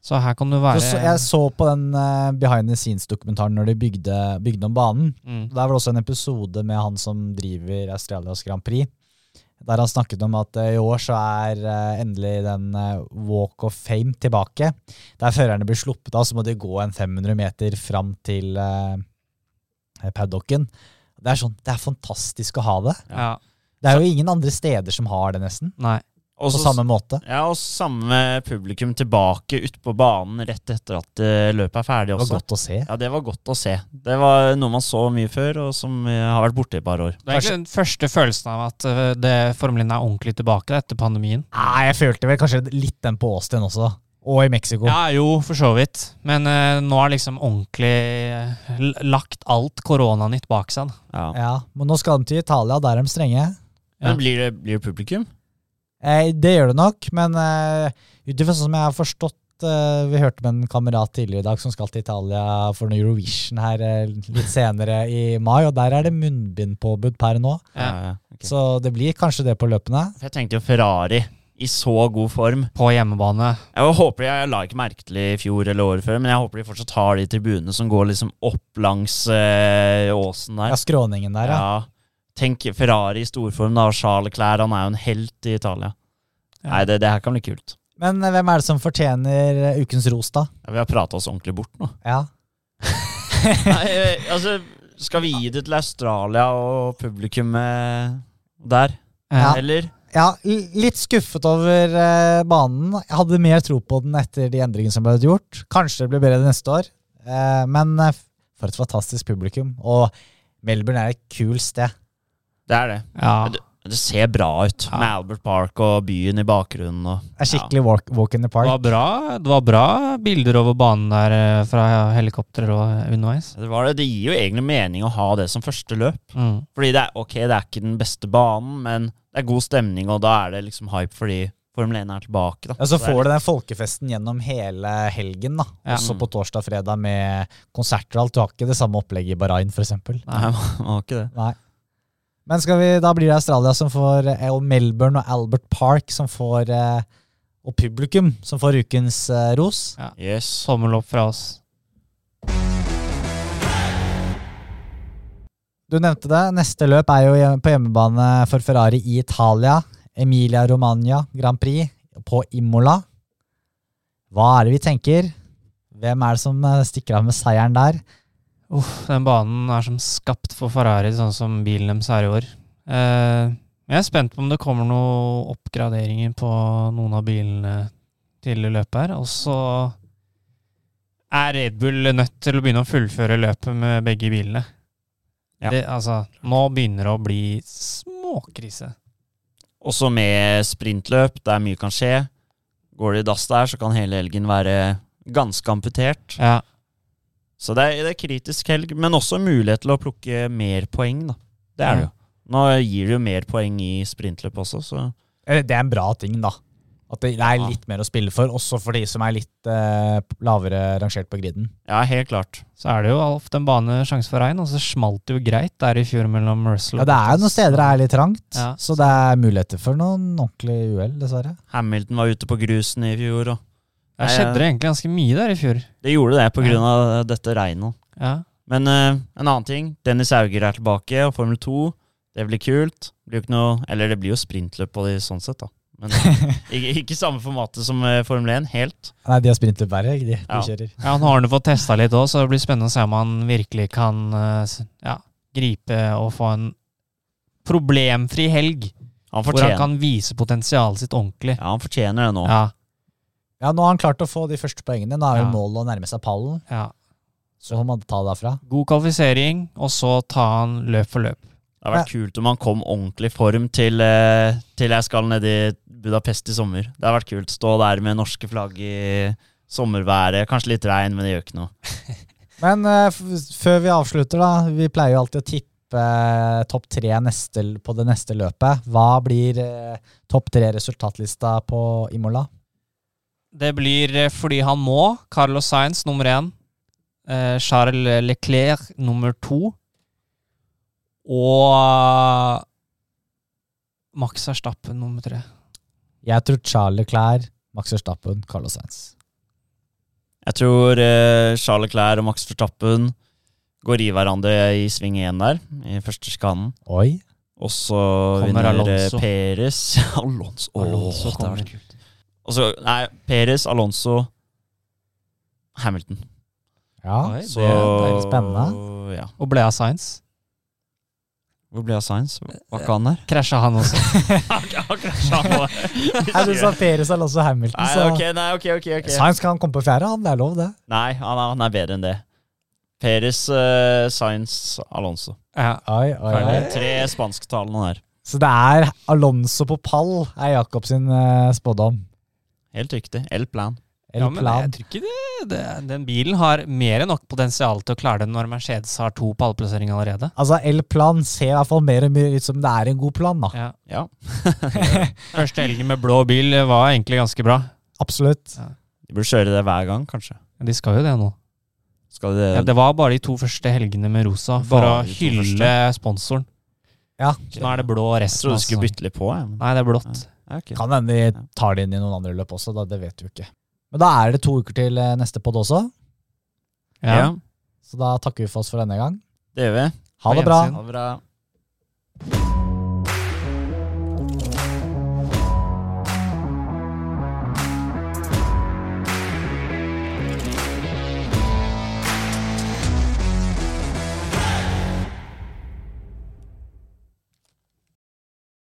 Så her kan du være Så, så jeg så på den uh, behind the scenes-dokumentaren når de bygde, bygde om banen. mm. Der var det også en episode med han som driver Australias Grand Prix. Der han snakket om at eh, i år så er eh, endelig den eh, Walk of Fame tilbake. Der førerne blir sluppet av, så må de gå en 500 meter fram til paddocken. Det er sånn, det er fantastisk å ha det. Ja. Det er jo ingen andre steder som har det, nesten. Nei. På samme måte. Ja, og samme publikum tilbake ut på banen rett etter at eh, løpet er ferdig også. Det var godt å se. Ja, det var godt å se. Det var noe man så mye før, og som eh, har vært borte i et par år. Det er egentlig den første følelsen av at øh, det Formel 1 er ordentlig tilbake etter pandemien. Nei, jeg følte vel kanskje litt den på Austin også. Og i Mexico. Ja, jo, for så vidt. Men uh, nå har liksom ordentlig lagt alt koronanytt bak seg. Ja. Ja, Men nå skal de til Italia, der er de strenge. Ja. Men blir det, blir det publikum? Eh, det gjør det nok, men eh, ut ifra sånn som jeg har forstått Eh, vi hørte med en kamerat tidligere i dag som skal til Italia for noe Eurovision her eh, litt senere i mai, og der er det munnbindpåbud per nå. Ja, ja, okay. Så det blir kanskje det på løpene. Jeg tenkte jo Ferrari i så god form. På hjemmebane. Jeg håper jeg, jeg la ikke merke til i fjor eller året før, men jeg håper de fortsatt har de tribunene som går liksom opp langs eh, åsen der. Ja, skråningen der, ja. Ja. Tenk Ferrari i storform, da. Charles Clair, han er jo en helt i Italia. Ja. Nei, det, det her kan bli kult. Men eh, hvem er det som fortjener eh, ukens ros, da? Ja, vi har prata oss ordentlig bort nå. Ja. Nei, eh, altså, skal vi gi det til Australia og publikummet der? Ja. Eller? Ja, litt skuffet over eh, banen. Jeg hadde mer tro på den etter de endringene som ble gjort. Kanskje det blir bedre neste år. Eh, men for et fantastisk publikum. Og Melbourne er et kult sted. Det er det. Ja. Det, det ser bra ut, Ja. med Albert Park og byen i bakgrunnen. Og, Det er skikkelig walk, walk in the Det park. var, bra, det var bra bilder over banen der eh, fra helikopter og underveis. Det, var det. det gir jo egentlig mening å ha det som første løp. Mm. Fordi det er, ok, det er ikke den beste banen, men det er god stemning, og da er det liksom hype fordi Formel 1 er tilbake. da. Ja, så det får du den folkefesten gjennom hele helgen, da. Ja. Også på torsdag og fredag med konserter og alt. Du har ikke det samme opplegget i Bahrain, f.eks. Nei, man har ikke det. Nei. Men skal vi, da blir det Australia som får, eh, og Melbourne og Albert Park som får eh, Og publikum som får ukens ros. ros. Yes. Tommel opp fra oss. Du nevnte det. Neste løp er jo på hjemmebane for Ferrari i Italia. Emilia Romagna Grand Prix på Imola. Hva er det vi tenker? Hvem er det som eh, stikker av med seieren der? Uff, den banen er som skapt for Ferrari, sånn som bilen deres er i år. Eh, jeg er spent på om det kommer noen oppgraderinger på noen av bilene til løpet her. Og så er Red Bull nødt til å begynne å fullføre løpet med begge bilene. Ja. Det, altså, nå begynner det å bli småkrise. Også med sprintløp, der mye kan skje. Går det i dass der, så kan hele helgen være ganske amputert. Ja, Så det er, det er kritisk helg, men også mulighet til å plukke mer poeng, da. Det er det jo. Nå gir det jo mer poeng i sprintløp også, så Det er en bra ting, da. At det er litt mer å spille for, også for de som er litt eh, lavere rangert på griden. ja, helt klart. så er det jo ofte en bane sjanse for regn, og så smalt det jo greit der i fjor mellom Russell Ja, Det er jo noen steder det er litt trangt, Ja. så det er muligheter for noen ordentlig uhell, dessverre. Hamilton var ute på grusen i fjor, og Der skjedde det egentlig ganske mye der i fjor. det gjorde det på grunn av dette regnet. Ja. Men uh, en annen ting. Dennis Auger er tilbake, og Formel 2. Det blir kult. Det blir jo ikke noe, eller det blir jo sprintløp på de sånn sett, da. Men ikke, ikke samme formatet som eh, Formel 1, helt. Nei, de har sprintløp hver helg, de? De Ja. kjører. Ja, Nå har han fått testa litt òg, så det blir spennende å se om han virkelig kan eh, ja, gripe og få en problemfri helg. Han Hvor han kan vise potensialet sitt ordentlig. ja, han fortjener det nå. Ja, Ja, nå har han klart å få de første poengene. Nå er jo Ja. målet å nærme seg pallen, ja. så må man ta det derfra. God kvalifisering, og så ta han løp for løp. Det har vært kult om han kom ordentlig i form til, eh, til jeg skal ned i Budapest i sommer. Det har vært kult. Stå der med norske flagg i sommerværet. Kanskje litt regn, men det gjør ikke noe. Men uh, f før vi avslutter, da. Vi pleier jo alltid å tippe eh, topp tre neste, på det neste løpet. Hva blir eh, topp tre resultatlista på Imola? Det blir eh, fordi han må. Carlos Sainz nummer én. Eh, Charles Leclerc nummer to. Og eh, Max Verstappen nummer tre. Jeg tror Charles Leclerc, Max Verstappen, Carlos Sainz. Jeg tror eh, Charles Leclerc og Max Verstappen går i hverandre i sving én der, i første skanen. Oi. Og så vinner Alonso. Alonso. Peres Alonso. Oh, Alonso det var kult. Og så, nei, Perez, Alonso, Hamilton. Ja, Oi, Så, det er spennende. Ja. Og ble av Sainz. Hvor ble av Science? Var ikke han der? Krasja han også. Nei, du sa Perez eller også Hamilton, Nei, okay, nei, okay, okay, okay. Sainz kan komme på fjerde, han. Det er lov, det. Nei, han er, han er bedre enn det. Perez, uh, Science, Alonso. Ja. Oi, oi, oi. Tre spansktalende der. Så det er Alonso på pall, er Jakob sin eh, spådom. Helt riktig. El Plan. El ja, men plan. jeg tror ikke det, det Den bilen har mer enn nok potensial til å klare det når Mercedes har to pallplasseringer allerede. Altså, El Plan ser i hvert fall mer og mer ut som det er en god plan, da. Ja. Ja. Første helgen med blå bil var egentlig ganske bra. Absolutt. De burde kjøre det hver gang, kanskje. De skal jo det nå. Skal de Ja, det var bare de to første helgene med rosa for Bare å hylle sponsoren. Ja, Så nå er det blå Jeg trodde du skulle bytte litt på. Jeg, Nei, det er blått. Ja, ok. Kan hende de tar det inn i noen andre løp også, da, det vet du ikke. Men da er det to uker til eh, neste pod også, Ja. ja, så da takker vi for oss for denne gang. det gjør vi. Ha det bra. Ha det bra.